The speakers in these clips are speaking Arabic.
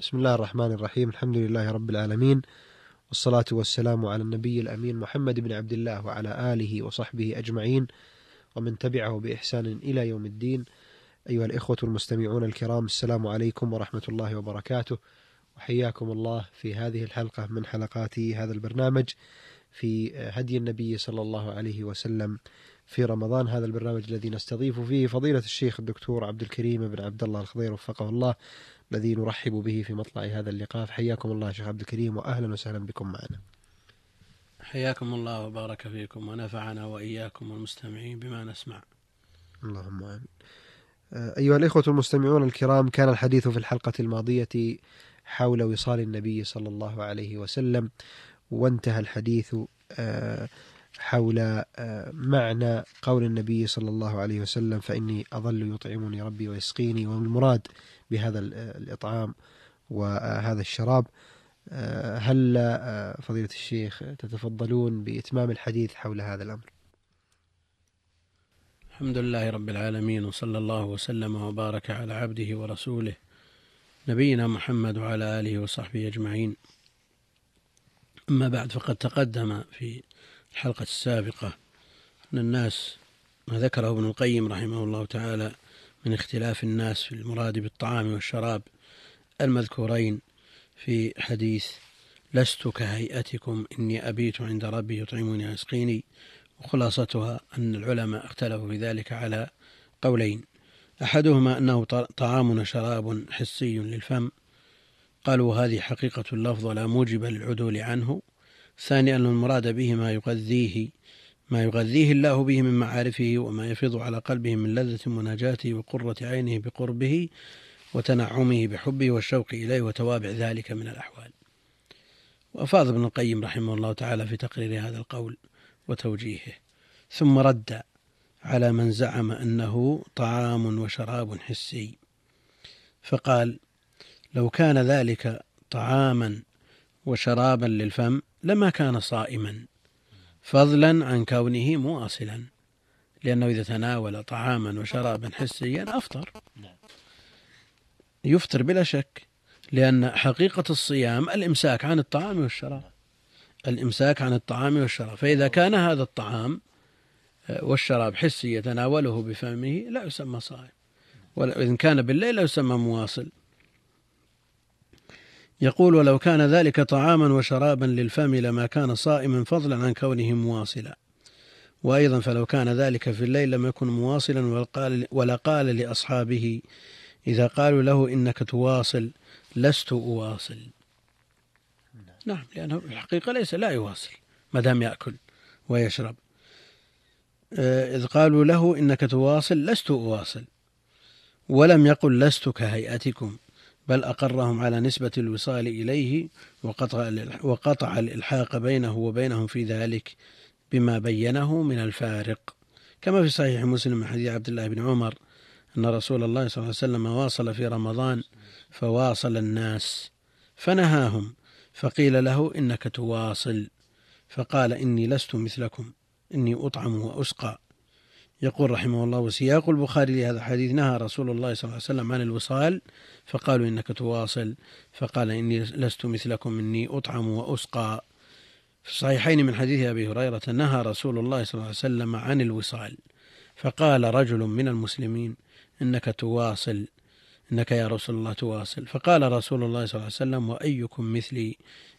بسم الله الرحمن الرحيم. الحمد لله رب العالمين. والصلاة والسلام على النبي الأمين محمد بن عبد الله وعلى آله وصحبه أجمعين. ومن تبعه بإحسان إلى يوم الدين. أيها الإخوة المستمعون الكرام السلام عليكم ورحمة الله وبركاته. وحياكم الله في هذه الحلقة من حلقات هذا البرنامج في هدي النبي صلى الله عليه وسلم في رمضان. هذا البرنامج الذي نستضيف فيه فضيلة الشيخ الدكتور عبد الكريم بن عبد الله الخضير وفقه الله. الذي نرحب به في مطلع هذا اللقاء. حياكم الله شيخ عبد الكريم وأهلا وسهلا بكم معنا. حياكم الله وبارك فيكم ونفعنا وإياكم والمستمعين بما نسمع. اللهم آمين. أيها الإخوة المستمعون الكرام كان الحديث في الحلقة الماضية حول وصال النبي صلى الله عليه وسلم وانتهى الحديث. حول معنى قول النبي صلى الله عليه وسلم فإني أظل يطعمني ربي ويسقيني والمراد بهذا الإطعام وهذا الشراب. هل فضيلة الشيخ تتفضلون بإتمام الحديث حول هذا الأمر؟ الحمد لله رب العالمين وصلى الله وسلم وبارك على عبده ورسوله نبينا محمد وعلى آله وصحبه أجمعين. أما بعد فقد تقدم في الحلقة السابقة أن الناس ما ذكره ابن القيم رحمه الله تعالى من اختلاف الناس في المراد بالطعام والشراب المذكورين في حديث لست كهيئتكم إني أبيت عند ربي يطعمني ويسقيني وخلاصتها أن العلماء اختلفوا في ذلك على قولين أحدهما أنه طعام وشراب حسي للفم. قالوا هذه حقيقة اللفظ ولا موجب للعدول عنه ثاني أن المراد به ما يغذيه ما يغذيه الله به من معارفه وما يفيض على قلبه من لذة مناجاته وقرة عينه بقربه وتنعمه بحبه والشوق إليه وتوابع ذلك من الأحوال. وأفاض ابن القيم رحمه الله تعالى في تقرير هذا القول وتوجيهه. ثم رد على من زعم أنه طعام وشراب حسي. فقال لو كان ذلك طعاما وشرابا للفم لما كان صائما. فضلا عن كونه مواصلا لأنه إذا تناول طعاما وشرابا حسيا أفطر. يفطر بلا شك لأن حقيقة الصيام الإمساك عن الطعام والشراب. الإمساك عن الطعام والشراب. فإذا كان هذا الطعام والشراب حسي يتناوله بفمه لا يسمى صائم. وإن كان بالليل لا يسمى مواصل. يقول ولو كان ذلك طعاما وشرابا للفم لما كان صائما فضلا عن كونه مواصلا. وأيضا فلو كان ذلك في الليل لم يكن مواصلا ولا قال لأصحابه إذا قالوا له إنك تواصل لست أواصل. نعم لأنه الحقيقة ليس لا يواصل ما دام يأكل ويشرب. إذ قالوا له إنك تواصل لست أواصل. ولم يقل لست كهيئتكم. بل أقرهم على نسبة الوصال إليه وقطع, وقطع الإلحاق بينه وبينهم في ذلك بما بينه من الفارق. كما في صحيح مسلم من حديث عبد الله بن عمر أن رسول الله صلى الله عليه وسلم واصل في رمضان فواصل الناس فنهاهم فقيل له إنك تواصل فقال إني لست مثلكم إني أطعم وأسقى. يقول رحمه الله وسياق البخاري لهذا الحديث نهى رسول الله صلى الله عليه وسلم عن الوصال فقالوا إنك تواصل فقال إني لست مثلكم إني أطعم وأسقى. في الصحيحين من حديث أبي هريرة نهى رسول الله صلى الله عليه وسلم عن الوصال فقال رجل من المسلمين إنك تواصل إنك يا رسول الله تواصل. فقال رسول الله صلى الله عليه وسلم وأيكم مثلي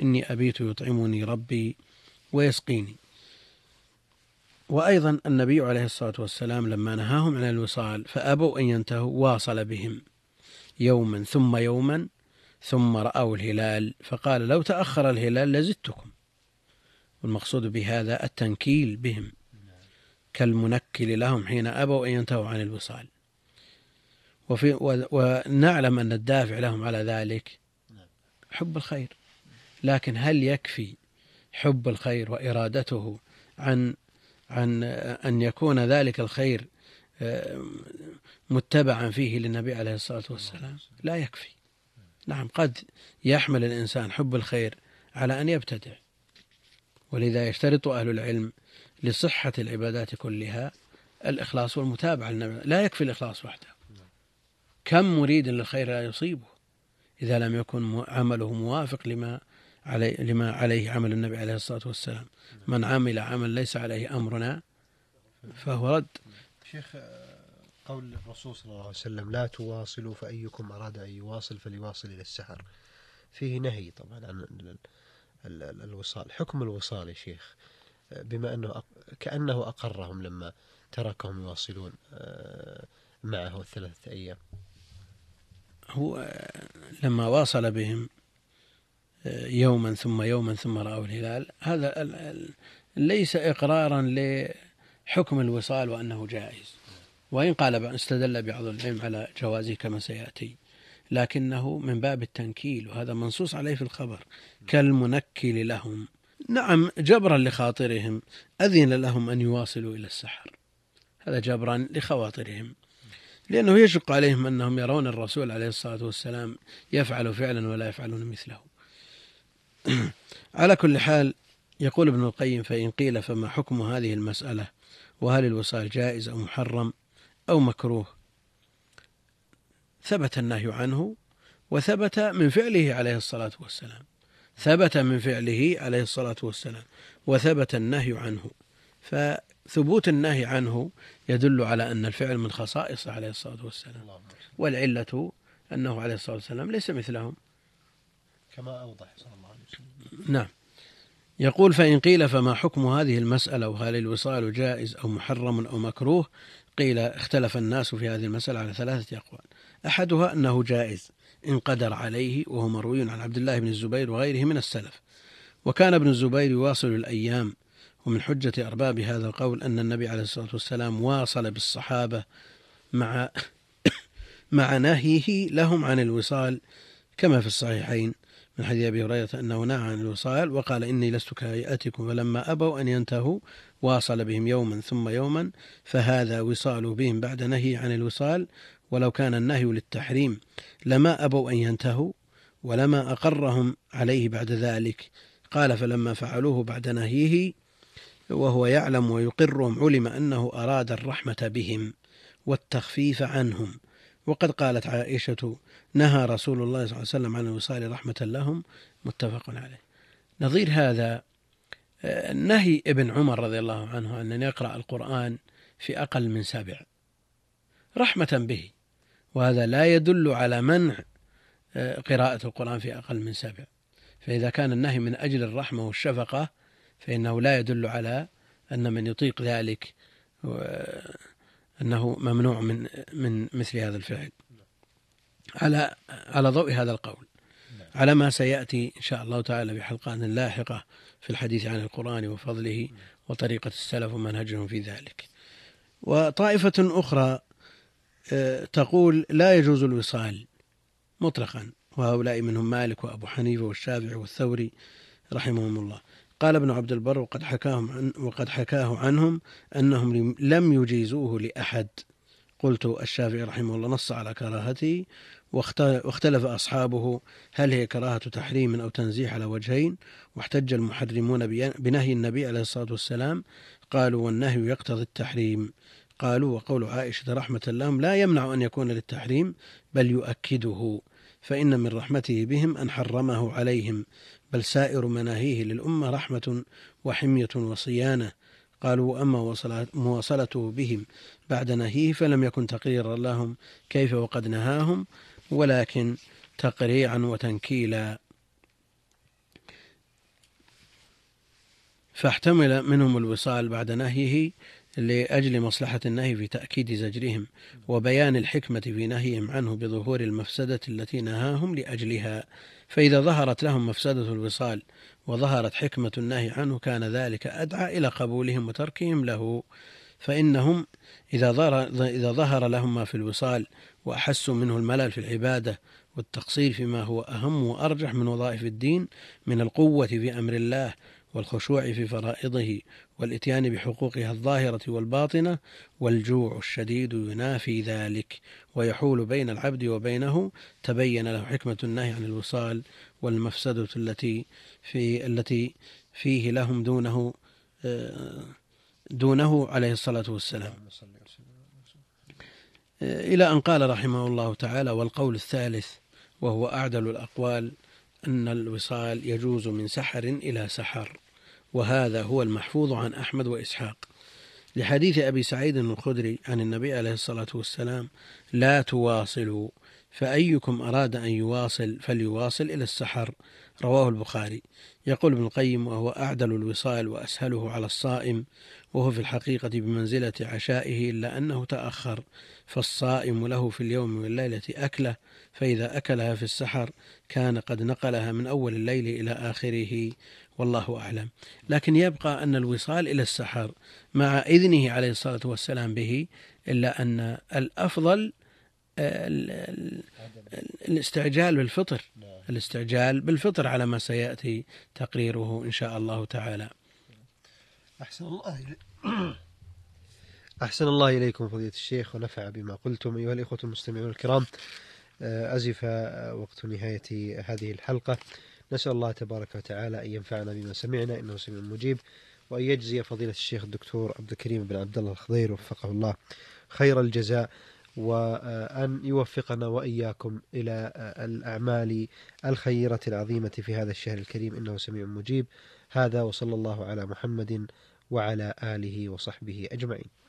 إني أبيت يطعمني ربي ويسقيني. وأيضا النبي عليه الصلاة والسلام لما نهاهم عن الوصال فأبوا أن ينتهوا واصل بهم يوما ثم يوما ثم رأوا الهلال فقال لو تأخر الهلال لزدتكم والمقصود بهذا التنكيل بهم كالمنكل لهم حين أبوا أن ينتهوا عن الوصال وفي ونعلم أن الدافع لهم على ذلك حب الخير لكن هل يكفي حب الخير وإرادته عن عن أن يكون ذلك الخير آه، متبعا فيه للنبي عليه الصلاة والسلام. لا يكفي. نعم قد يحمل الإنسان حب الخير على أن يبتدع. ولذا يشترط أهل العلم لصحة العبادات كلها الإخلاص والمتابعة لا يكفي الإخلاص وحده. كم مريد للخير لا يصيبه إذا لم يكن عمله موافق لما علي لما عليه عمل النبي عليه الصلاة والسلام. من عمل عمل ليس عليه أمرنا فهو رد. شيخ قول الرسول صلى الله عليه وسلم لا تواصلوا فأيكم أراد أن يواصل فليواصل إلى السحر. فيه نهي طبعا عن الوصال. حكم الوصال يا شيخ بما أنه كأنه أقرهم لما تركهم يواصلون آه، معه الثلاثة أيام. هو لما واصل بهم آه، يوما ثم يوما ثم رأوا الهلال. هذا ليس إقرارا لحكم الوصال وأنه جائز. وإن قال استدل بعض العلم على جوازه كما سيأتي. لكنه من باب التنكيل وهذا منصوص عليه في الخبر. كالمنكل لهم. نعم جبرا لخاطرهم. أذن لهم أن يواصلوا إلى السحر. هذا جبرا لخواطرهم. لأنه يشق عليهم أنهم يرون الرسول عليه الصلاة والسلام يفعل فعلا ولا يفعلون مثله. على كل حال يقول ابن القيم فإن قيل فما حكم هذه المسألة؟ وهل الوصال جائز أو محرم أو مكروه؟ ثبت النهي عنه وثبت من فعله عليه الصلاة والسلام. ثبت من فعله عليه الصلاة والسلام وثبت النهي عنه. فثبوت النهي عنه يدل على أن الفعل من خصائصه عليه الصلاة والسلام. والعلة أنه عليه الصلاة والسلام ليس مثلهم. كما أوضح صلى الله نعم. يقول فإن قيل فما حكم هذه المسألة وهل الوصال جائز أو محرم أو مكروه قيل اختلف الناس في هذه المسألة على ثلاثة أقوال. أحدها أنه جائز إن قدر عليه وهو مروي عن عبد الله بن الزبير وغيره من السلف. وكان ابن الزبير يواصل الأيام ومن حجة أرباب هذا القول أن النبي عليه الصلاة والسلام واصل بالصحابة مع مع نهيه لهم عن الوصال كما في الصحيحين. من حديث أبي هريرة أنه نهى عن الوصال وقال إني لست كهيئتكم فلما أبوا أن ينتهوا واصل بهم يوما ثم يوما فهذا وصال بهم بعد نهي عن الوصال ولو كان النهي للتحريم. لما أبوا أن ينتهوا ولما أقرهم عليه بعد ذلك. قال فلما فعلوه بعد نهيه وهو يعلم ويقرهم علم أنه أراد الرحمة بهم والتخفيف عنهم. وقد قالت عائشة نهى رسول الله صلى الله عليه وسلم عن الوصال رحمة لهم متفق عليه. نظير هذا آه، نهي ابن عمر رضي الله عنه أن يقرأ القرآن في أقل من سبع رحمة به. وهذا لا يدل على منع آه، قراءة القرآن في أقل من سبع فإذا كان النهي من أجل الرحمة والشفقة فإنه لا يدل على أن من يطيق ذلك آه، أنه ممنوع من من مثل هذا الفعل. على على ضوء هذا القول. على ما سيأتي إن شاء الله تعالى في حلقات لاحقة في الحديث عن القرآن وفضله وطريقة السلف ومنهجهم في ذلك. وطائفة أخرى آه، تقول لا يجوز الوصال مطلقا وهؤلاء منهم مالك وأبو حنيفة والشافعي والثوري رحمهم الله. قال ابن عبد البر وقد حكاهم عن وقد حكاه عنهم أنهم لم يجيزوه لأحد. قلت الشافعي رحمه الله نص على كراهته واختلف أصحابه هل هي كراهة تحريم أو تنزيح على وجهين واحتج المحرمون بنهي النبي عليه الصلاة والسلام قالوا والنهي يقتضي التحريم. قالوا وقول عائشة رحمة لهم لا يمنع أن يكون للتحريم بل يؤكده فإن من رحمته بهم أن حرمه عليهم بل سائر مناهيه للأمة رحمة وحمية وصيانة. قالوا وأما مواصلته بهم بعد نهيه فلم يكن تقريرا لهم كيف وقد نهاهم ولكن تقريعا وتنكيلا. فاحتمل منهم الوصال بعد نهيه لأجل مصلحة النهي في تأكيد زجرهم وبيان الحكمة في نهيهم عنه بظهور المفسدة التي نهاهم لأجلها. فإذا ظهرت لهم مفسدة الوصال وظهرت حكمة النهي عنه كان ذلك أدعى إلى قبولهم وتركهم له. فإنهم إذا ظهر, إذا ظهر لهم ما في الوصال وأحسوا منه الملل في العبادة والتقصير فيما هو أهم وأرجح من وظائف الدين من القوة في أمر الله والخشوع في فرائضه والإتيان بحقوقها الظاهرة والباطنة والجوع الشديد ينافي ذلك ويحول بين العبد وبينه تبين له حكمة النهي عن الوصال والمفسدة التي في التي فيه لهم دونه آه، دونه عليه الصلاة والسلام. إلى أن قال رحمه الله تعالى والقول الثالث وهو أعدل الأقوال أن الوصال يجوز من سحر إلى سحر وهذا هو المحفوظ عن أحمد وإسحاق. لحديث أبي سعيد الخدري عن النبي عليه الصلاة والسلام لا تواصلوا فأيكم أراد أن يواصل فليواصل إلى السحر. رواه البخاري. يقول ابن القيم وهو أعدل الوصال وأسهله على الصائم وهو في الحقيقة بمنزلة عشائه إلا أنه تأخر فالصائم له في اليوم والليلة أكلة فإذا أكلها في السحر كان قد نقلها من أول الليل إلى آخره والله أعلم. لكن يبقى أن الوصال إلى السحر مع إذنه عليه الصلاة والسلام به إلا أن الأفضل الاستعجال بالفطر. الاستعجال بالفطر على ما سيأتي تقريره إن شاء الله تعالى. أحسن الله أحسن الله إليكم فضيلة الشيخ ونفع بما قلتم أيها الإخوة المستمعون الكرام. آه، أزف وقت نهاية هذه الحلقة. نسأل الله تبارك وتعالى أن ينفعنا بما سمعنا إنه سميع مجيب وأن يجزي فضيلة الشيخ الدكتور عبد الكريم بن عبد الله الخضير وفقه الله خير الجزاء. وأن يوفقنا وإياكم إلى الأعمال الخيرة العظيمة في هذا الشهر الكريم. إنه سميع مجيب. هذا وصلى الله على محمد وعلى آله وصحبه أجمعين.